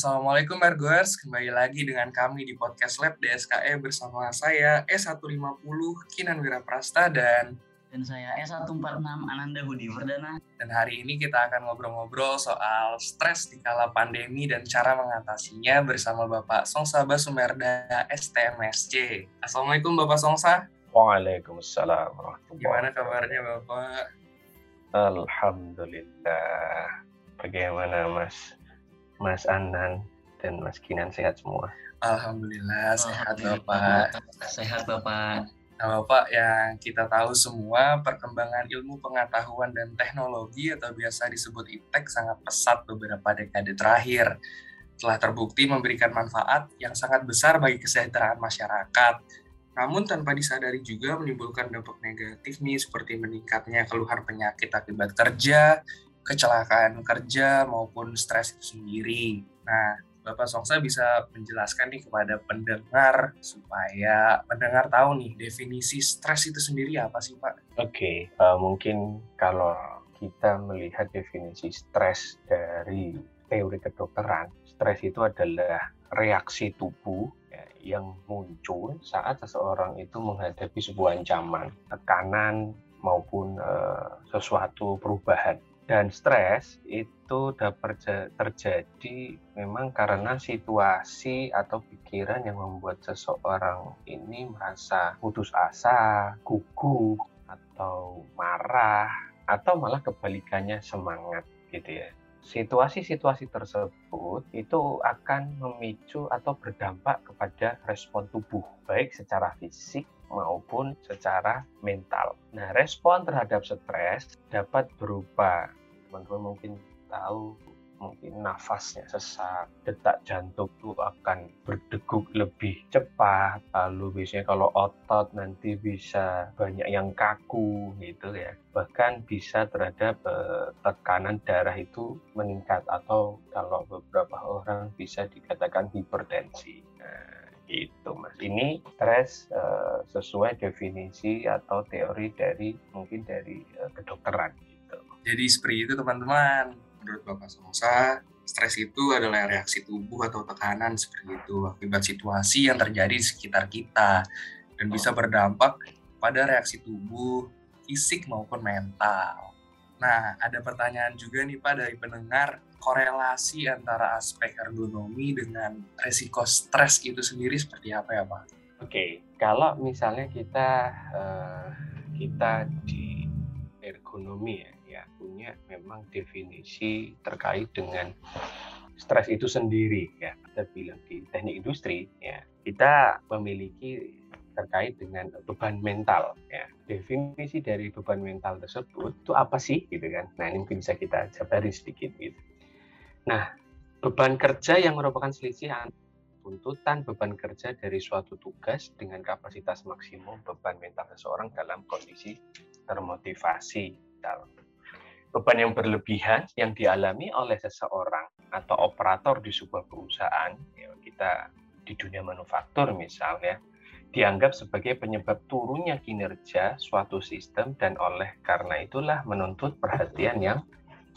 Assalamualaikum Ergoers, kembali lagi dengan kami di Podcast Lab DSKE bersama saya E150 Kinan Wiraprasta dan dan saya E146 Ananda Budi Wardana. Dan hari ini kita akan ngobrol-ngobrol soal stres di kala pandemi dan cara mengatasinya bersama Bapak Songsa Basumerda STMSC. Assalamualaikum Bapak Songsa. Waalaikumsalam warahmatullahi Gimana kabarnya Bapak? Alhamdulillah. Bagaimana Mas Mas Anan dan Mas Kinan sehat semua? Alhamdulillah sehat Bapak. Sehat Bapak. Nah, Bapak, yang kita tahu semua perkembangan ilmu pengetahuan dan teknologi atau biasa disebut IPTEK sangat pesat beberapa dekade terakhir. Telah terbukti memberikan manfaat yang sangat besar bagi kesejahteraan masyarakat. Namun tanpa disadari juga menimbulkan dampak negatif nih seperti meningkatnya keluhan penyakit akibat kerja, kecelakaan kerja maupun stres itu sendiri. Nah, Bapak Songsa bisa menjelaskan nih kepada pendengar supaya pendengar tahu nih definisi stres itu sendiri apa sih Pak? Oke, okay, uh, eh, mungkin kalau kita melihat definisi stres dari teori kedokteran, stres itu adalah reaksi tubuh ya, yang muncul saat seseorang itu menghadapi sebuah ancaman, tekanan maupun uh, sesuatu perubahan dan stres itu dapat terjadi memang karena situasi atau pikiran yang membuat seseorang ini merasa putus asa, gugup, atau marah, atau malah kebalikannya semangat gitu ya. Situasi-situasi tersebut itu akan memicu atau berdampak kepada respon tubuh, baik secara fisik maupun secara mental. Nah, respon terhadap stres dapat berupa teman-teman mungkin tahu mungkin nafasnya sesak, detak jantung itu akan berdeguk lebih cepat. Lalu biasanya kalau otot nanti bisa banyak yang kaku gitu ya. Bahkan bisa terhadap eh, tekanan darah itu meningkat atau kalau beberapa orang bisa dikatakan hipertensi. Nah, itu mas. Ini stres eh, sesuai definisi atau teori dari mungkin dari eh, kedokteran. Jadi seperti itu teman-teman. Menurut Bapak Sosa, stres itu adalah reaksi tubuh atau tekanan seperti itu akibat situasi yang terjadi di sekitar kita dan bisa berdampak pada reaksi tubuh, fisik maupun mental. Nah, ada pertanyaan juga nih Pak dari pendengar, korelasi antara aspek ergonomi dengan resiko stres itu sendiri seperti apa ya Pak? Oke, kalau misalnya kita uh, kita di ergonomi ya, ya punya memang definisi terkait dengan stres itu sendiri ya. Kita bilang di teknik industri ya kita memiliki terkait dengan beban mental ya. Definisi dari beban mental tersebut itu apa sih gitu kan? Nah ini mungkin bisa kita jabarin sedikit gitu. Nah beban kerja yang merupakan selisih tuntutan beban kerja dari suatu tugas dengan kapasitas maksimum beban mental seseorang dalam kondisi termotivasi dalam beban yang berlebihan yang dialami oleh seseorang atau operator di sebuah perusahaan, ya kita di dunia manufaktur misalnya, dianggap sebagai penyebab turunnya kinerja suatu sistem dan oleh karena itulah menuntut perhatian yang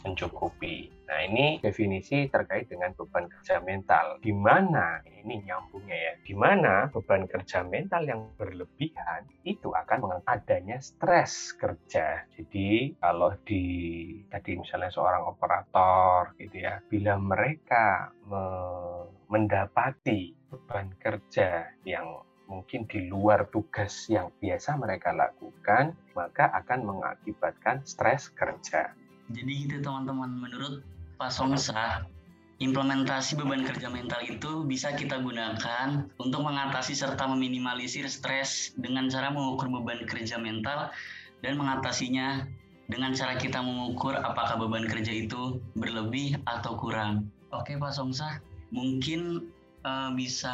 mencukupi. Nah, ini definisi terkait dengan beban kerja mental. Di mana ini nyambungnya ya? Di mana beban kerja mental yang berlebihan itu akan mengandung adanya stres kerja. Jadi, kalau di tadi misalnya seorang operator gitu ya, bila mereka me mendapati beban kerja yang mungkin di luar tugas yang biasa mereka lakukan, maka akan mengakibatkan stres kerja. Jadi gitu teman-teman, menurut Pak Somsa, implementasi beban kerja mental itu bisa kita gunakan untuk mengatasi serta meminimalisir stres dengan cara mengukur beban kerja mental dan mengatasinya dengan cara kita mengukur apakah beban kerja itu berlebih atau kurang. Oke Pak Somsa, mungkin uh, bisa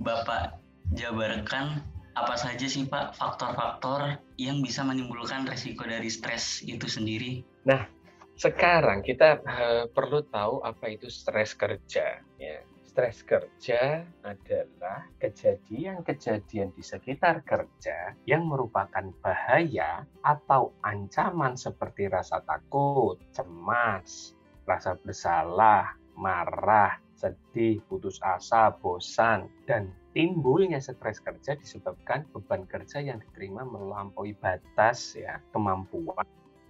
Bapak jabarkan apa saja sih Pak faktor-faktor yang bisa menimbulkan resiko dari stres itu sendiri? Nah, sekarang kita uh, perlu tahu apa itu stres kerja. Ya. Stres kerja adalah kejadian-kejadian di sekitar kerja yang merupakan bahaya atau ancaman seperti rasa takut, cemas, rasa bersalah, marah, sedih, putus asa, bosan, dan timbulnya stres kerja disebabkan beban kerja yang diterima melampaui batas ya kemampuan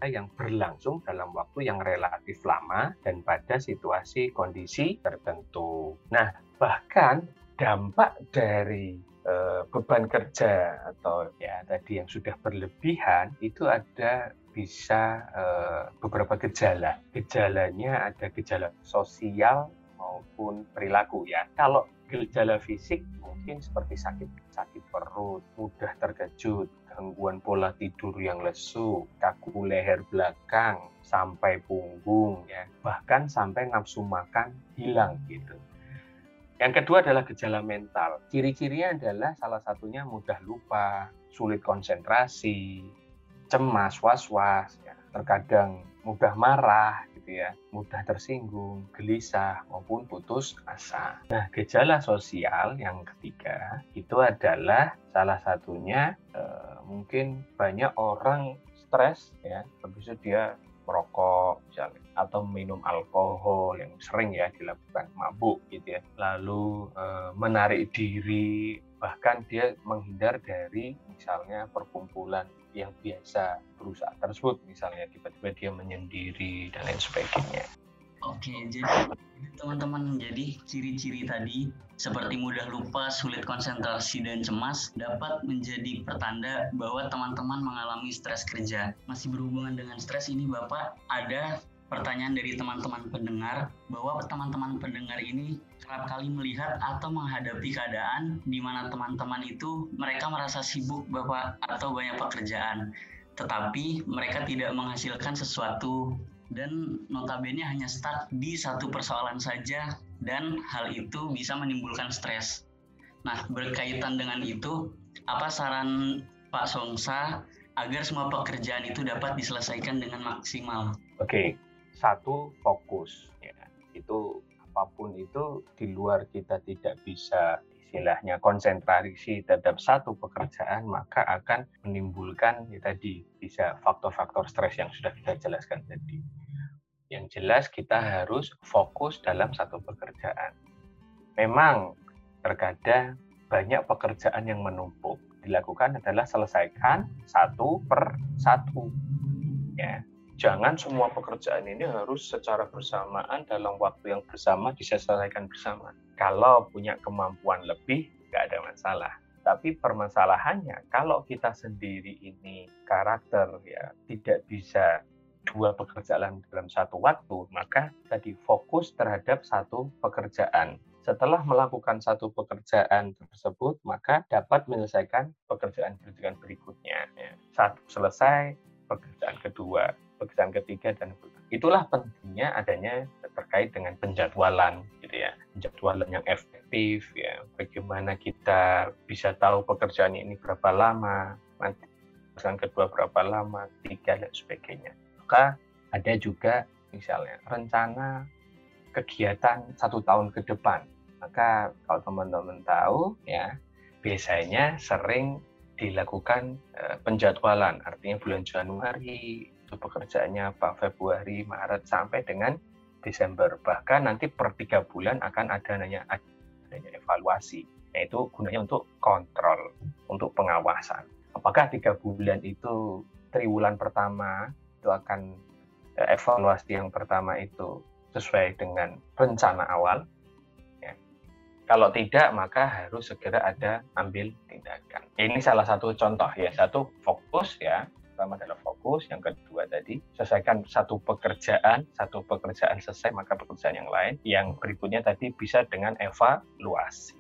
yang berlangsung dalam waktu yang relatif lama dan pada situasi kondisi tertentu. Nah, bahkan dampak dari eh, beban kerja atau ya tadi yang sudah berlebihan itu ada bisa uh, beberapa gejala. Gejalanya ada gejala sosial maupun perilaku ya. Kalau gejala fisik mungkin seperti sakit sakit perut, mudah terkejut, gangguan pola tidur yang lesu, kaku leher belakang sampai punggung ya, bahkan sampai nafsu makan hilang gitu. Yang kedua adalah gejala mental. Ciri-cirinya adalah salah satunya mudah lupa, sulit konsentrasi, cemas, was-was, ya. terkadang mudah marah, gitu ya, mudah tersinggung, gelisah maupun putus asa. Nah, gejala sosial yang ketiga itu adalah salah satunya eh, mungkin banyak orang stres ya, habis itu dia merokok misalnya atau minum alkohol yang sering ya dilakukan mabuk gitu ya. Lalu e, menarik diri bahkan dia menghindar dari misalnya perkumpulan yang biasa berusaha tersebut misalnya tiba-tiba dia menyendiri dan lain sebagainya. Oke, jadi teman-teman jadi ciri-ciri tadi seperti mudah lupa, sulit konsentrasi dan cemas dapat menjadi pertanda bahwa teman-teman mengalami stres kerja. Masih berhubungan dengan stres ini Bapak ada pertanyaan dari teman-teman pendengar bahwa teman-teman pendengar ini kerap kali melihat atau menghadapi keadaan di mana teman-teman itu mereka merasa sibuk Bapak atau banyak pekerjaan tetapi mereka tidak menghasilkan sesuatu dan notabene hanya stuck di satu persoalan saja dan hal itu bisa menimbulkan stres. Nah, berkaitan dengan itu, apa saran Pak Songsa agar semua pekerjaan itu dapat diselesaikan dengan maksimal? Oke, satu fokus ya. Itu apa pun itu di luar kita tidak bisa istilahnya konsentrasi terhadap satu pekerjaan maka akan menimbulkan ya tadi bisa faktor-faktor stres yang sudah kita jelaskan tadi. Yang jelas kita harus fokus dalam satu pekerjaan. Memang terkadang banyak pekerjaan yang menumpuk. Dilakukan adalah selesaikan satu per satu. Ya, jangan semua pekerjaan ini harus secara bersamaan dalam waktu yang bersama diselesaikan bersama kalau punya kemampuan lebih, nggak ada masalah. Tapi permasalahannya, kalau kita sendiri ini karakter ya tidak bisa dua pekerjaan dalam satu waktu, maka tadi fokus terhadap satu pekerjaan. Setelah melakukan satu pekerjaan tersebut, maka dapat menyelesaikan pekerjaan-pekerjaan berikutnya. Ya. Satu selesai, pekerjaan kedua, pekerjaan ketiga, dan itulah pentingnya adanya terkait dengan penjadwalan gitu ya. Penjadwalan yang efektif ya. Bagaimana kita bisa tahu pekerjaan ini berapa lama nanti pekerjaan kedua berapa lama tiga dan sebagainya. Maka ada juga misalnya rencana kegiatan satu tahun ke depan. Maka kalau teman-teman tahu ya biasanya sering dilakukan uh, penjadwalan artinya bulan Januari pekerjaannya apa Februari Maret sampai dengan Desember. Bahkan nanti per tiga bulan akan ada adanya, adanya evaluasi. Yaitu gunanya untuk kontrol, untuk pengawasan. Apakah tiga bulan itu triwulan pertama itu akan eh, evaluasi yang pertama itu sesuai dengan rencana awal. Ya. Kalau tidak, maka harus segera ada ambil tindakan. Ini salah satu contoh ya. Satu fokus ya, pertama adalah fokus, yang kedua tadi selesaikan satu pekerjaan, satu pekerjaan selesai maka pekerjaan yang lain, yang berikutnya tadi bisa dengan evaluasi.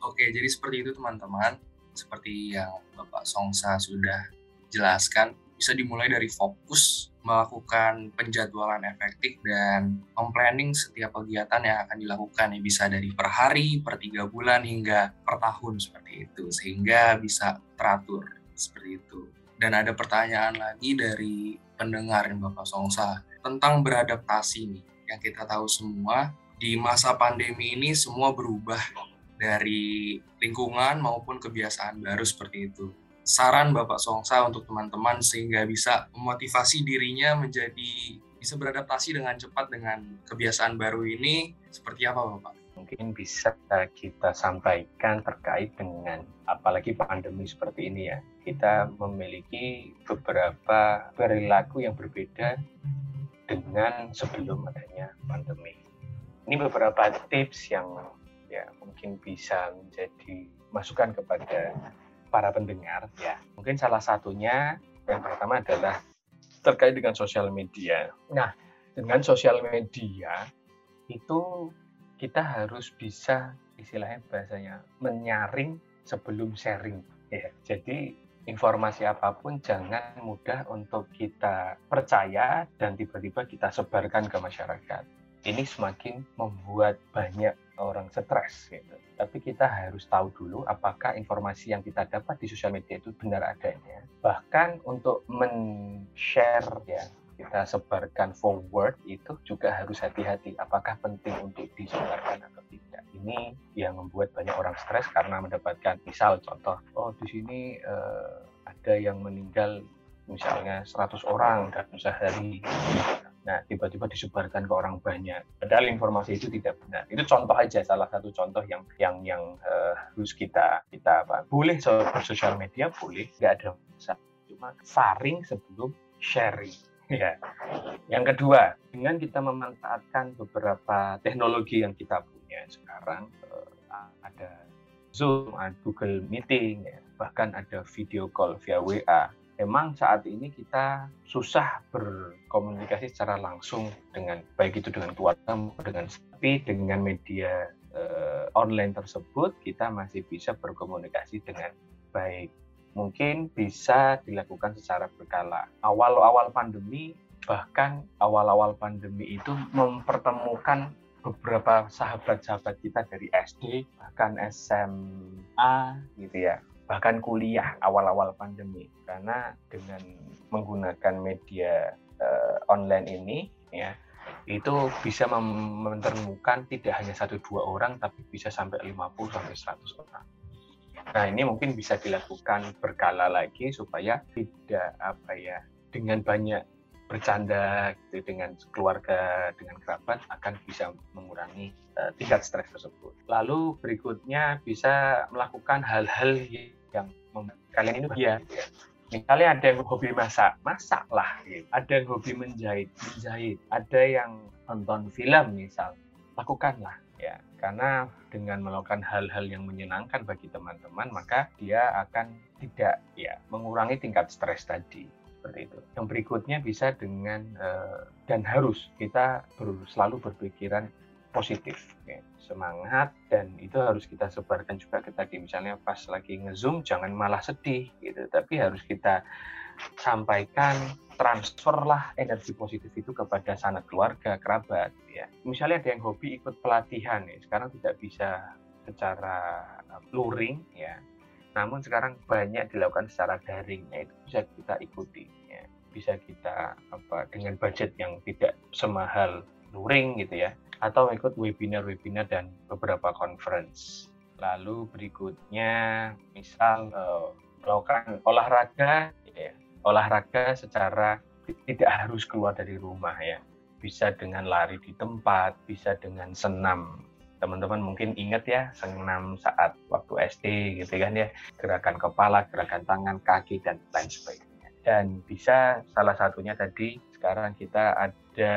Oke, jadi seperti itu teman-teman. Seperti yang Bapak Songsa sudah jelaskan, bisa dimulai dari fokus, melakukan penjadwalan efektif dan memplanning setiap kegiatan yang akan dilakukan ya bisa dari per hari, per tiga bulan hingga per tahun seperti itu sehingga bisa teratur seperti itu. Dan ada pertanyaan lagi dari pendengar Bapak Songsa tentang beradaptasi nih. Yang kita tahu semua di masa pandemi ini semua berubah dari lingkungan maupun kebiasaan baru seperti itu. Saran Bapak Songsa untuk teman-teman sehingga bisa memotivasi dirinya menjadi bisa beradaptasi dengan cepat dengan kebiasaan baru ini seperti apa Bapak? Mungkin bisa kita sampaikan terkait dengan apalagi pandemi seperti ini ya. Kita memiliki beberapa perilaku yang berbeda dengan sebelum adanya pandemi. Ini beberapa tips yang ya mungkin bisa menjadi masukan kepada para pendengar ya. Mungkin salah satunya yang pertama adalah terkait dengan sosial media. Nah, dengan sosial media itu kita harus bisa istilahnya bahasanya menyaring sebelum sharing ya. Jadi informasi apa pun jangan mudah untuk kita percaya dan tiba-tiba kita sebarkan ke masyarakat. Ini semakin membuat banyak orang stres gitu. Tapi kita harus tahu dulu apakah informasi yang kita dapat di sosial media itu benar adanya. Bahkan untuk men-share ya kita sebarkan forward itu juga harus hati-hati apakah penting untuk disebarkan atau tidak. Ini yang membuat banyak orang stres karena mendapatkan misal contoh, oh di sini uh, ada yang meninggal misalnya 100 orang dalam sehari Nah, tiba-tiba disebarkan ke orang banyak. Padahal informasi itu tidak benar. Itu contoh aja, salah satu contoh yang yang yang uh, harus kita kita apa? Boleh so, bersosial media, boleh, nggak ada masalah. Cuma saring sebelum sharing. Ya. Yang kedua, dengan kita memanfaatkan beberapa teknologi yang kita punya sekarang, uh, ada Zoom, ada Google Meeting, ya, bahkan ada video call via WA memang saat ini kita susah berkomunikasi secara langsung dengan baik itu dengan keluarga dengan tapi dengan media uh, online tersebut kita masih bisa berkomunikasi dengan baik. Mungkin bisa dilakukan secara berkala. Awal-awal pandemi bahkan awal-awal pandemi itu mempertemukan beberapa sahabat-sahabat kita dari SD bahkan SMA gitu ya bahkan kuliah awal-awal pandemi karena dengan menggunakan media uh, online ini ya itu bisa menemukan tidak hanya satu dua orang tapi bisa sampai 50 sampai 100 orang. Nah, ini mungkin bisa dilakukan berkala lagi supaya tidak apa ya dengan banyak bercanda gitu dengan keluarga dengan kerabat akan bisa mengurangi uh, tingkat stres tersebut. Lalu berikutnya bisa melakukan hal-hal yang kalian ini bahagia. Misalnya ada yang hobi masak, masaklah. Gitu. Ada yang hobi menjahit, menjahit. Ada yang nonton film misal, lakukanlah ya karena dengan melakukan hal-hal yang menyenangkan bagi teman-teman maka dia akan tidak ya mengurangi tingkat stres tadi seperti itu. Yang berikutnya bisa dengan uh, dan harus kita ber, selalu berpikiran positif, semangat dan itu harus kita sebarkan juga ke tadi. Misalnya pas lagi ngezoom jangan malah sedih gitu, tapi harus kita sampaikan transferlah energi positif itu kepada sanak keluarga, kerabat ya. Misalnya ada yang hobi ikut pelatihan ya, sekarang tidak bisa secara luring ya namun sekarang banyak dilakukan secara daring, ya itu bisa kita ikuti, ya. bisa kita apa dengan budget yang tidak semahal luring gitu ya, atau ikut webinar-webinar dan beberapa conference. Lalu berikutnya, misal uh, melakukan olahraga, ya, olahraga secara tidak harus keluar dari rumah ya, bisa dengan lari di tempat, bisa dengan senam teman-teman mungkin ingat ya senam saat waktu SD gitu kan ya. Gerakan kepala gerakan tangan kaki dan lain sebagainya. Dan bisa salah satunya tadi sekarang kita ada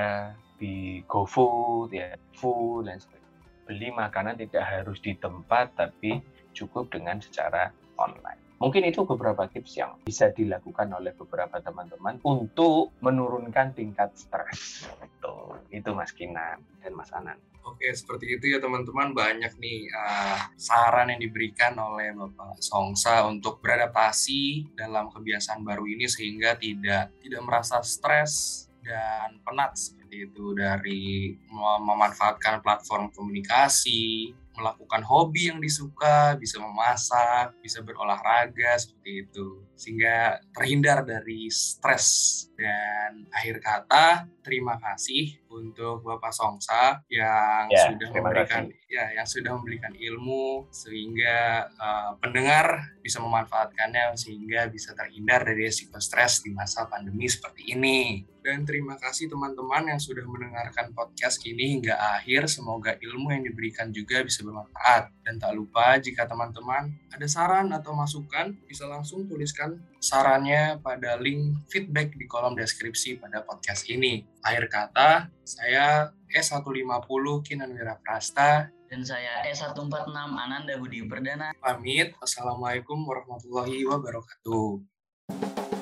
di GoFood ya food dan sebagainya. Beli makanan tidak harus di tempat tapi cukup dengan secara online Mungkin itu beberapa tips yang bisa dilakukan oleh beberapa teman-teman untuk menurunkan tingkat stres. Itu, itu Mas Kinan dan Mas Anan. Oke, seperti itu ya teman-teman. Banyak nih uh, saran yang diberikan oleh Bapak Songsa untuk beradaptasi dalam kebiasaan baru ini sehingga tidak tidak merasa stres dan penat seperti itu dari memanfaatkan platform komunikasi, melakukan hobi yang disuka, bisa memasak, bisa berolahraga seperti itu. sehingga terhindar dari stres. Dan akhir kata, terima kasih untuk Bapak Songsa yang ya, sudah memberikan kasih. ya yang sudah memberikan ilmu sehingga uh, pendengar bisa memanfaatkannya sehingga bisa terhindar dari risiko stres di masa pandemi seperti ini. Dan terima kasih teman-teman yang sudah mendengarkan podcast ini hingga akhir. Semoga ilmu yang diberikan juga bisa bermanfaat. Dan tak lupa jika teman-teman ada saran atau masukan, bisa langsung tuliskan sarannya pada link feedback di kolom deskripsi pada podcast ini. Akhir kata, saya S150 Kinan Wiraprasta dan saya S146 Ananda Budi Perdana. Pamit. Assalamualaikum warahmatullahi wabarakatuh.